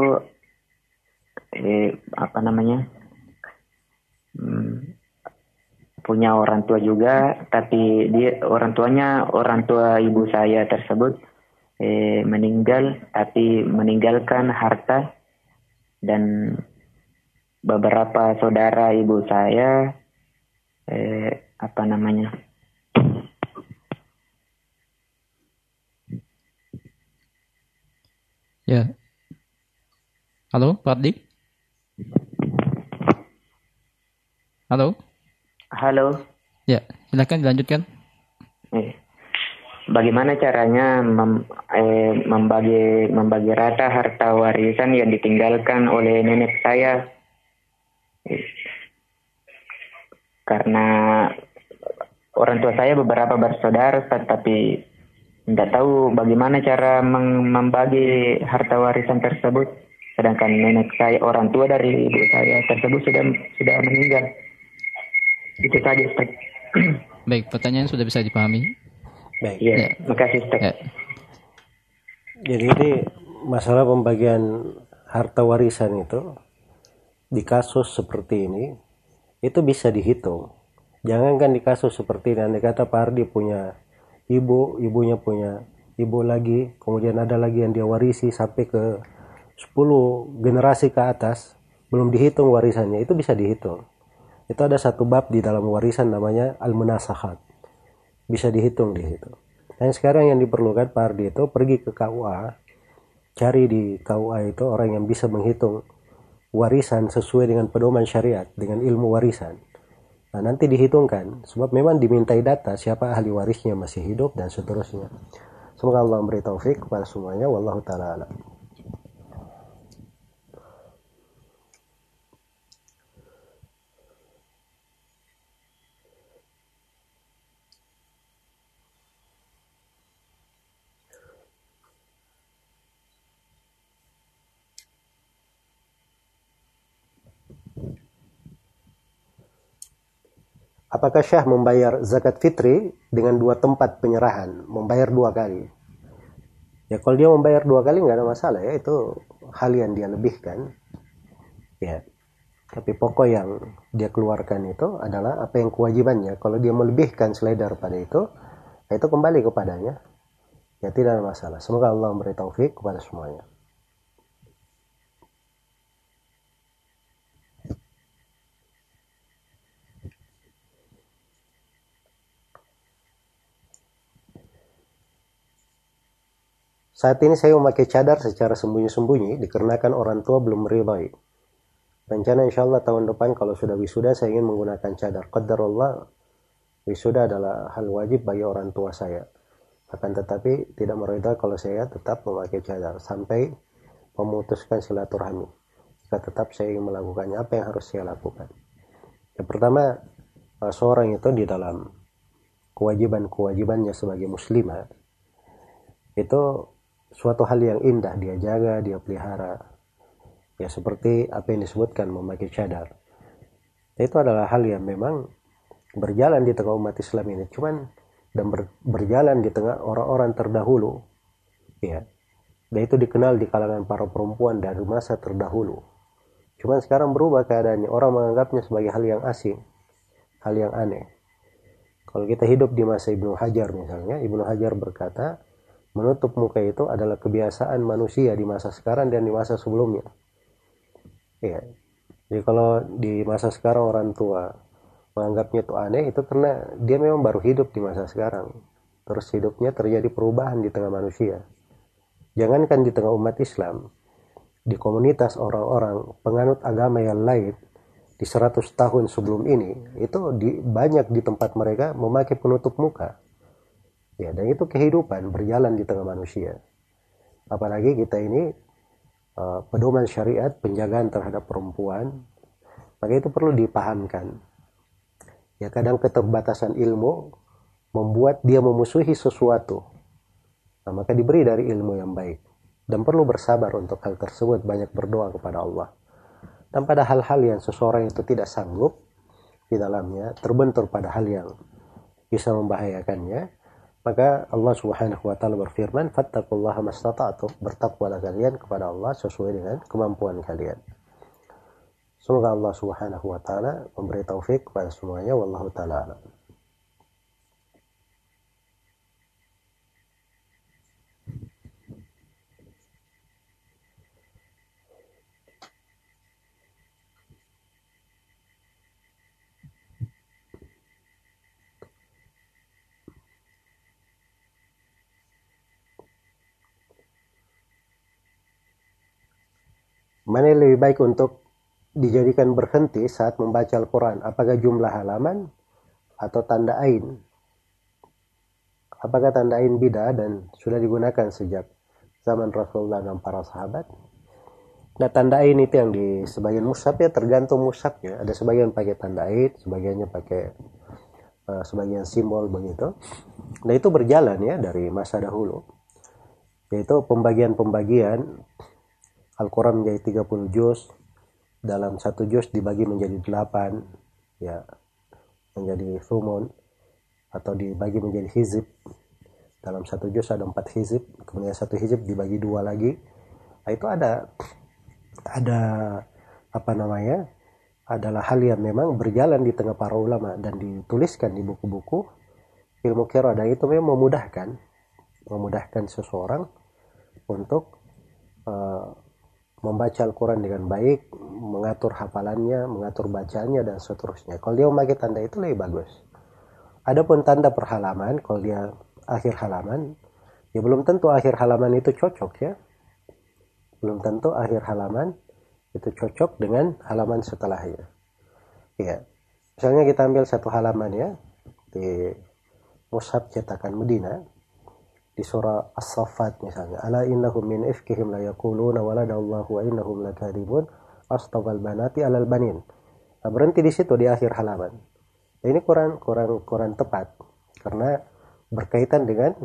eh, apa namanya hmm, punya orang tua juga, tapi dia orang tuanya orang tua ibu saya tersebut eh, meninggal tapi meninggalkan harta dan beberapa saudara ibu saya eh, apa namanya? Ya. Halo Pak Ardi halo? Halo. Ya silakan dilanjutkan. Eh, bagaimana caranya mem, eh, membagi membagi rata harta warisan yang ditinggalkan oleh nenek saya karena saya beberapa bersaudara tapi tidak tahu bagaimana cara membagi harta warisan tersebut sedangkan nenek saya orang tua dari ibu saya tersebut sudah sudah meninggal itu saja Ustaz <clears throat> Baik, pertanyaan sudah bisa dipahami. Baik. ya, Ya. makasih Ustaz Ya. Jadi ini masalah pembagian harta warisan itu di kasus seperti ini itu bisa dihitung. Jangankan di kasus seperti ini, andai kata Pak Ardi punya ibu, ibunya punya ibu lagi, kemudian ada lagi yang dia warisi sampai ke 10 generasi ke atas, belum dihitung warisannya, itu bisa dihitung. Itu ada satu bab di dalam warisan namanya al-munasahat. Bisa dihitung di situ. Dan sekarang yang diperlukan Pak Ardi itu pergi ke KUA, cari di KUA itu orang yang bisa menghitung warisan sesuai dengan pedoman syariat, dengan ilmu warisan. Nah, nanti dihitungkan, sebab memang dimintai data siapa ahli warisnya masih hidup dan seterusnya. Semoga Allah memberi taufik kepada semuanya. Wallahu ta'ala alam. Apakah Syah membayar zakat fitri dengan dua tempat penyerahan, membayar dua kali? Ya kalau dia membayar dua kali nggak ada masalah ya, itu hal yang dia lebihkan. Ya, tapi pokok yang dia keluarkan itu adalah apa yang kewajibannya. Kalau dia melebihkan selain daripada itu, itu kembali kepadanya. Ya tidak ada masalah. Semoga Allah memberi taufik kepada semuanya. Saat ini saya memakai cadar secara sembunyi-sembunyi dikarenakan orang tua belum meridai. Rencana insya Allah tahun depan kalau sudah wisuda saya ingin menggunakan cadar. Qadar Allah wisuda adalah hal wajib bagi orang tua saya. Akan tetapi tidak meridai kalau saya tetap memakai cadar sampai memutuskan silaturahmi. Jika tetap saya ingin melakukannya, apa yang harus saya lakukan? Yang pertama, eh, seorang itu di dalam kewajiban-kewajibannya sebagai muslimah itu suatu hal yang indah dia jaga, dia pelihara. Ya seperti apa yang disebutkan memakai cadar. Itu adalah hal yang memang berjalan di tengah umat Islam ini. Cuman dan ber- berjalan di tengah orang-orang terdahulu. Ya. Dan itu dikenal di kalangan para perempuan dari masa terdahulu. Cuman sekarang berubah keadaannya. Orang menganggapnya sebagai hal yang asing. Hal yang aneh. Kalau kita hidup di masa Ibnu Hajar misalnya, Ibnu Hajar berkata, menutup muka itu adalah kebiasaan manusia di masa sekarang dan di masa sebelumnya. Iya. Jadi kalau di masa sekarang orang tua menganggapnya itu aneh itu karena dia memang baru hidup di masa sekarang. Terus hidupnya terjadi perubahan di tengah manusia. Jangankan di tengah umat Islam, di komunitas orang-orang penganut agama yang lain di 100 tahun sebelum ini itu di, banyak di tempat mereka memakai penutup muka. Ya, dan itu kehidupan berjalan di tengah manusia. Apalagi kita ini uh, pedoman syariat penjagaan terhadap perempuan, maka itu perlu dipahamkan. Ya, kadang keterbatasan ilmu membuat dia memusuhi sesuatu. Nah, maka diberi dari ilmu yang baik dan perlu bersabar untuk hal tersebut, banyak berdoa kepada Allah. Dan pada hal-hal yang seseorang itu tidak sanggup di dalamnya, terbentur pada hal yang bisa membahayakannya, maka Allah Subhanahu wa taala berfirman, "Fattaqullaha mastata'tum." Bertakwalah kalian kepada Allah sesuai dengan kemampuan kalian. Semoga Allah Subhanahu wa taala memberi taufik kepada semuanya wallahu taala Mana yang lebih baik untuk dijadikan berhenti saat membaca Al-Quran? Apakah jumlah halaman atau tanda ain? Apakah tanda ain bida dan sudah digunakan sejak zaman Rasulullah dan para sahabat? Nah tanda ain itu yang di sebagian mushaf ya tergantung mushafnya. Ada sebagian pakai tanda ain, sebagiannya pakai uh, sebagian simbol begitu. Nah itu berjalan ya dari masa dahulu. Yaitu pembagian-pembagian Al-Quran menjadi 30 juz dalam satu juz dibagi menjadi 8 ya menjadi sumun atau dibagi menjadi hizib. Dalam satu juz ada empat hizib kemudian satu hizib dibagi dua lagi. Nah, itu ada ada apa namanya adalah hal yang memang berjalan di tengah para ulama dan dituliskan di buku-buku. Ilmu dan itu memang memudahkan memudahkan seseorang untuk uh, membaca Al-Quran dengan baik, mengatur hafalannya, mengatur bacanya dan seterusnya. Kalau dia memakai tanda itu lebih bagus. Adapun tanda perhalaman, kalau dia akhir halaman, ya belum tentu akhir halaman itu cocok ya. Belum tentu akhir halaman itu cocok dengan halaman setelahnya. Ya. Misalnya kita ambil satu halaman ya di Mushaf cetakan Medina, di surah As-Saffat misalnya. Ala innahum min ifkihim la yaquluna waladallahu wa innahum lakadibun astafal banati alal banin. Nah, berhenti di situ di akhir halaman. Nah, ini kurang kurang kurang tepat. Karena berkaitan dengan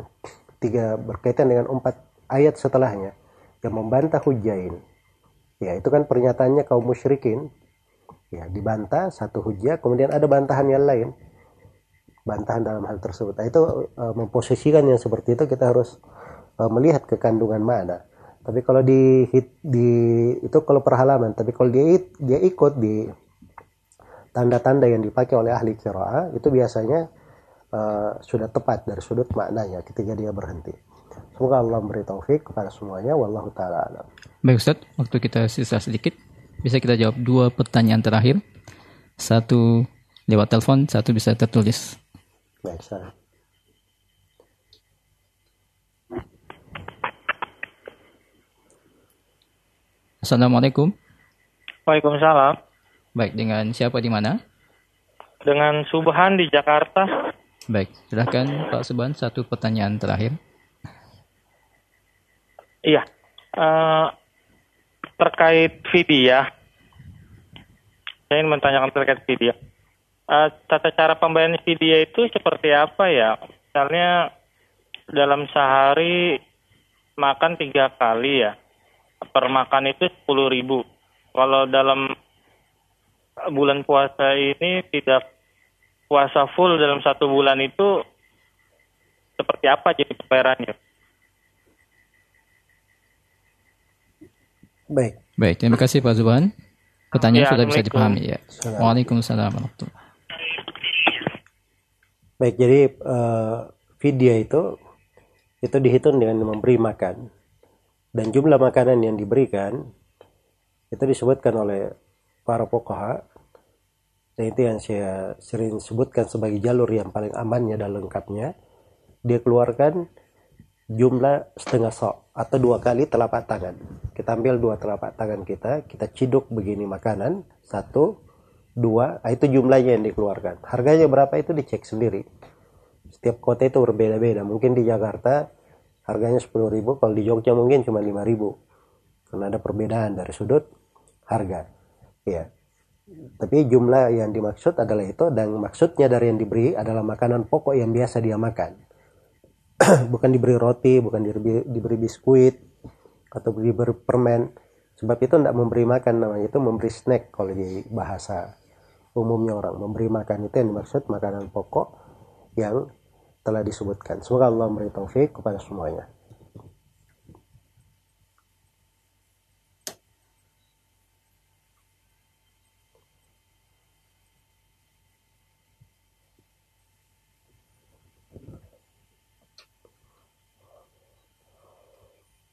tiga berkaitan dengan empat ayat setelahnya yang membantah hujain. Ya itu kan pernyataannya kaum musyrikin. Ya dibantah satu hujah kemudian ada bantahan yang lain bantahan dalam hal tersebut. Nah, itu uh, memposisikan yang seperti itu kita harus uh, melihat kekandungan mana. Tapi kalau di, di itu kalau perhalaman, tapi kalau dia dia ikut di tanda-tanda yang dipakai oleh ahli kiraah itu biasanya uh, sudah tepat dari sudut maknanya ketika dia berhenti. Semoga Allah memberi taufik kepada semuanya. Wallahu taala. Baik Ustaz, waktu kita sisa sedikit, bisa kita jawab dua pertanyaan terakhir. Satu lewat telepon, satu bisa tertulis. Baik, salam. Assalamualaikum. Waalaikumsalam. Baik, dengan siapa di mana? Dengan Subhan di Jakarta. Baik, silahkan Pak Subhan satu pertanyaan terakhir. Iya, uh, terkait video. Saya ingin menanyakan terkait video uh, tata cara pembayaran video itu seperti apa ya? Misalnya dalam sehari makan tiga kali ya, per makan itu sepuluh ribu. Kalau dalam bulan puasa ini tidak puasa full dalam satu bulan itu seperti apa jadi pembayarannya? Baik. Baik, terima kasih Pak Zuban. Pertanyaan ya, sudah bisa dipahami ya. Waalaikumsalam warahmatullahi Baik, jadi uh, video itu itu dihitung dengan memberi makan. Dan jumlah makanan yang diberikan itu disebutkan oleh para pokoha dan itu yang saya sering sebutkan sebagai jalur yang paling amannya dan lengkapnya. Dia keluarkan jumlah setengah sok atau dua kali telapak tangan. Kita ambil dua telapak tangan kita kita ciduk begini makanan satu dua nah itu jumlahnya yang dikeluarkan. Harganya berapa itu dicek sendiri. Setiap kota itu berbeda-beda. Mungkin di Jakarta harganya 10.000 kalau di Jogja mungkin cuma 5.000 karena ada perbedaan dari sudut harga. Ya tapi jumlah yang dimaksud adalah itu dan maksudnya dari yang diberi adalah makanan pokok yang biasa dia makan. <clears throat> Bukan diberi roti bukan diberi, diberi biskuit atau diberi permen. Sebab itu tidak memberi makan namanya itu memberi snack kalau di bahasa umumnya orang memberi makan itu yang dimaksud makanan pokok yang telah disebutkan. Semoga Allah memberi taufik kepada semuanya.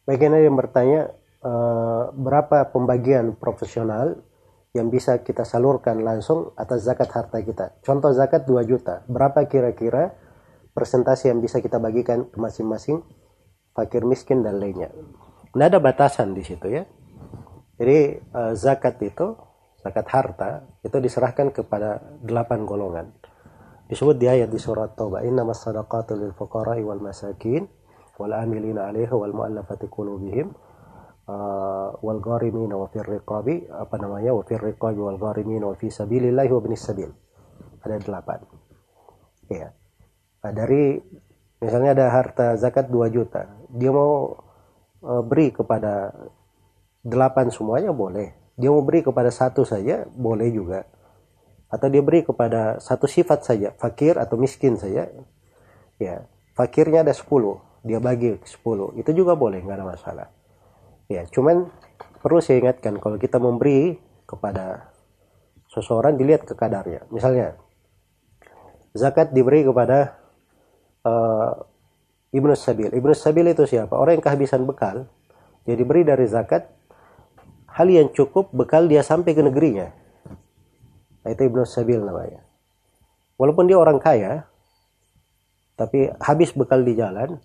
Bagian yang bertanya, uh, berapa pembagian profesional yang bisa kita salurkan langsung atas zakat harta kita. Contoh zakat 2 juta. Berapa kira-kira persentase yang bisa kita bagikan ke masing-masing fakir miskin dan lainnya. Tidak ada batasan di situ ya. Jadi uh, zakat itu, zakat harta itu diserahkan kepada delapan golongan. Disebut di ayat di surat Taubah, "Inna sadaqatu lil fuqara'i wal masakin wal amilina 'alaiha wal mu'allafati qulubihim." Uh, wal gharimin wa fir apa namanya wa fir riqabi wal gharimin wa fi sabilillah wa ibnis sabil ada delapan ya nah, dari misalnya ada harta zakat 2 juta dia mau uh, beri kepada delapan semuanya boleh. Dia mau beri kepada satu saja boleh juga. Atau dia beri kepada satu sifat saja, fakir atau miskin saja. Ya, fakirnya ada sepuluh, dia bagi sepuluh, itu juga boleh, nggak ada masalah. Ya, cuman perlu saya ingatkan kalau kita memberi kepada seseorang dilihat ke kadarnya. Misalnya, zakat diberi kepada uh, Ibnu Sabil. Ibnu Sabil itu siapa? Orang yang kehabisan bekal. Jadi beri dari zakat hal yang cukup bekal dia sampai ke negerinya. Nah, itu Ibnu Sabil namanya. Walaupun dia orang kaya, tapi habis bekal di jalan,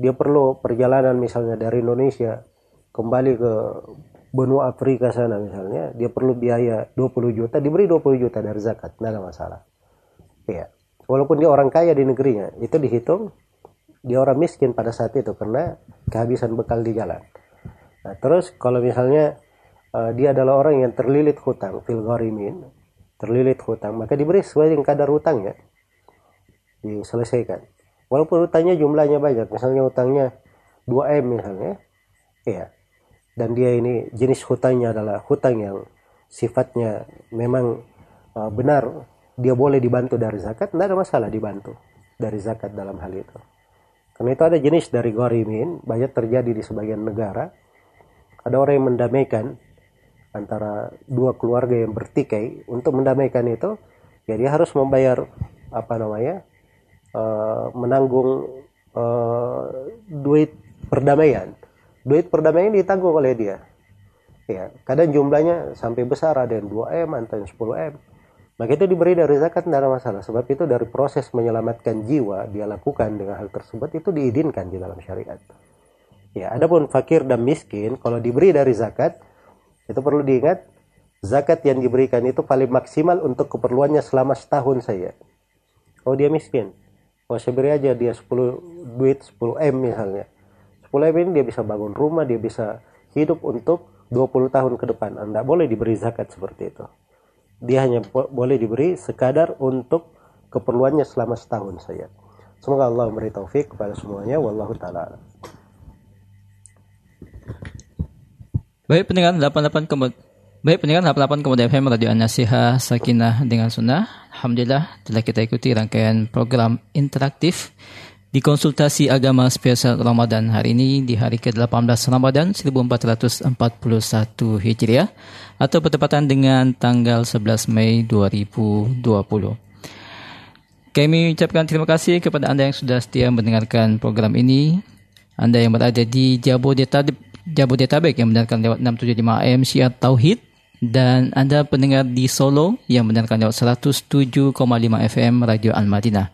dia perlu perjalanan misalnya dari Indonesia kembali ke benua Afrika sana misalnya, dia perlu biaya 20 juta, diberi 20 juta dari zakat, tidak ada masalah. Ya. Walaupun dia orang kaya di negerinya, itu dihitung dia orang miskin pada saat itu karena kehabisan bekal di jalan. Nah, terus kalau misalnya uh, dia adalah orang yang terlilit hutang fil gharimin terlilit hutang maka diberi sesuai dengan kadar hutangnya diselesaikan walaupun hutangnya jumlahnya banyak misalnya hutangnya 2M misalnya ya dan dia ini jenis hutangnya adalah hutang yang sifatnya memang uh, benar. Dia boleh dibantu dari zakat tidak ada masalah dibantu dari zakat dalam hal itu. Karena itu ada jenis dari gorimin banyak terjadi di sebagian negara. Ada orang yang mendamaikan antara dua keluarga yang bertikai. Untuk mendamaikan itu ya dia harus membayar apa namanya uh, menanggung uh, duit perdamaian duit perdamaian ditanggung oleh dia ya kadang jumlahnya sampai besar ada yang 2 m atau yang 10 m maka itu diberi dari zakat tidak ada masalah sebab itu dari proses menyelamatkan jiwa dia lakukan dengan hal tersebut itu diizinkan di dalam syariat ya adapun fakir dan miskin kalau diberi dari zakat itu perlu diingat, zakat yang diberikan itu paling maksimal untuk keperluannya selama setahun saja. Oh dia miskin. Oh saya beri aja dia 10 duit 10 M misalnya. 10 M ini dia bisa bangun rumah, dia bisa hidup untuk 20 tahun ke depan. Anda boleh diberi zakat seperti itu. Dia hanya boleh diberi sekadar untuk keperluannya selama setahun saja. Semoga Allah memberi taufik kepada semuanya. Wallahu ta'ala. Baik pendengar 88 kemud Baik pendengar 88 kemudian FM Radio An-Nasiha Sakinah dengan Sunnah. Alhamdulillah telah kita ikuti rangkaian program interaktif di konsultasi agama spesial Ramadan hari ini di hari ke-18 Ramadan 1441 Hijriah atau bertepatan dengan tanggal 11 Mei 2020. Kami ucapkan terima kasih kepada Anda yang sudah setia mendengarkan program ini. Anda yang berada di Jabodetabek Jabodetabek yang mendengarkan lewat 675 AM Syiar Tauhid dan Anda pendengar di Solo yang mendengarkan lewat 107,5 FM Radio Al-Madinah.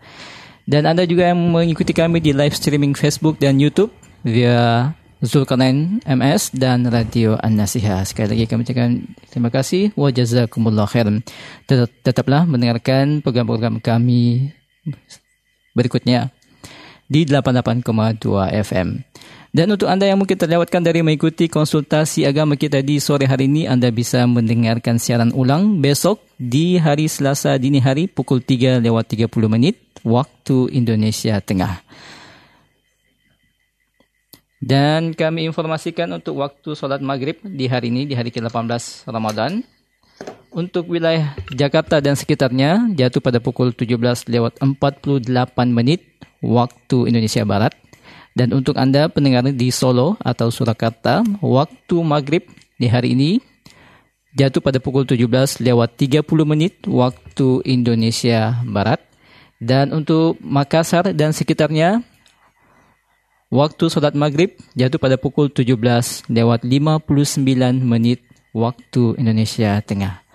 Dan Anda juga yang mengikuti kami di live streaming Facebook dan YouTube via Zulkarnain MS dan Radio An-Nasiha. Sekali lagi kami ucapkan terima kasih wa jazakumullah khairan. Tetaplah mendengarkan program-program kami berikutnya di 88,2 FM. Dan untuk Anda yang mungkin terlewatkan dari mengikuti konsultasi agama kita di sore hari ini, Anda bisa mendengarkan siaran ulang besok di hari Selasa dini hari pukul 3 lewat 30 menit waktu Indonesia Tengah. Dan kami informasikan untuk waktu sholat maghrib di hari ini, di hari ke-18 Ramadan. Untuk wilayah Jakarta dan sekitarnya jatuh pada pukul 17 lewat 48 menit waktu Indonesia Barat. Dan untuk Anda pendengar di Solo atau Surakarta, waktu maghrib di hari ini jatuh pada pukul 17 lewat 30 menit waktu Indonesia Barat. Dan untuk Makassar dan sekitarnya, waktu sholat maghrib jatuh pada pukul 17 lewat 59 menit waktu Indonesia Tengah.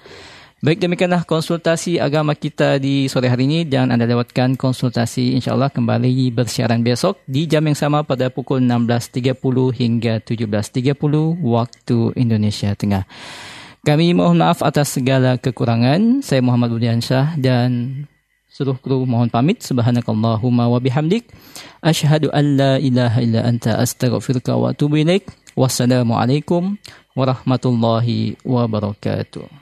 Baik demikianlah konsultasi agama kita di sore hari ini dan Anda lewatkan konsultasi insyaAllah kembali bersiaran besok di jam yang sama pada pukul 16.30 hingga 17.30 waktu Indonesia Tengah. Kami mohon maaf atas segala kekurangan. Saya Muhammad Budiansyah dan seluruh kru mohon pamit. Subhanakallahumma wa bihamdik. Ashhadu an la ilaha illa anta astaghfiruka wa atubu ilaik. Wassalamualaikum warahmatullahi wabarakatuh.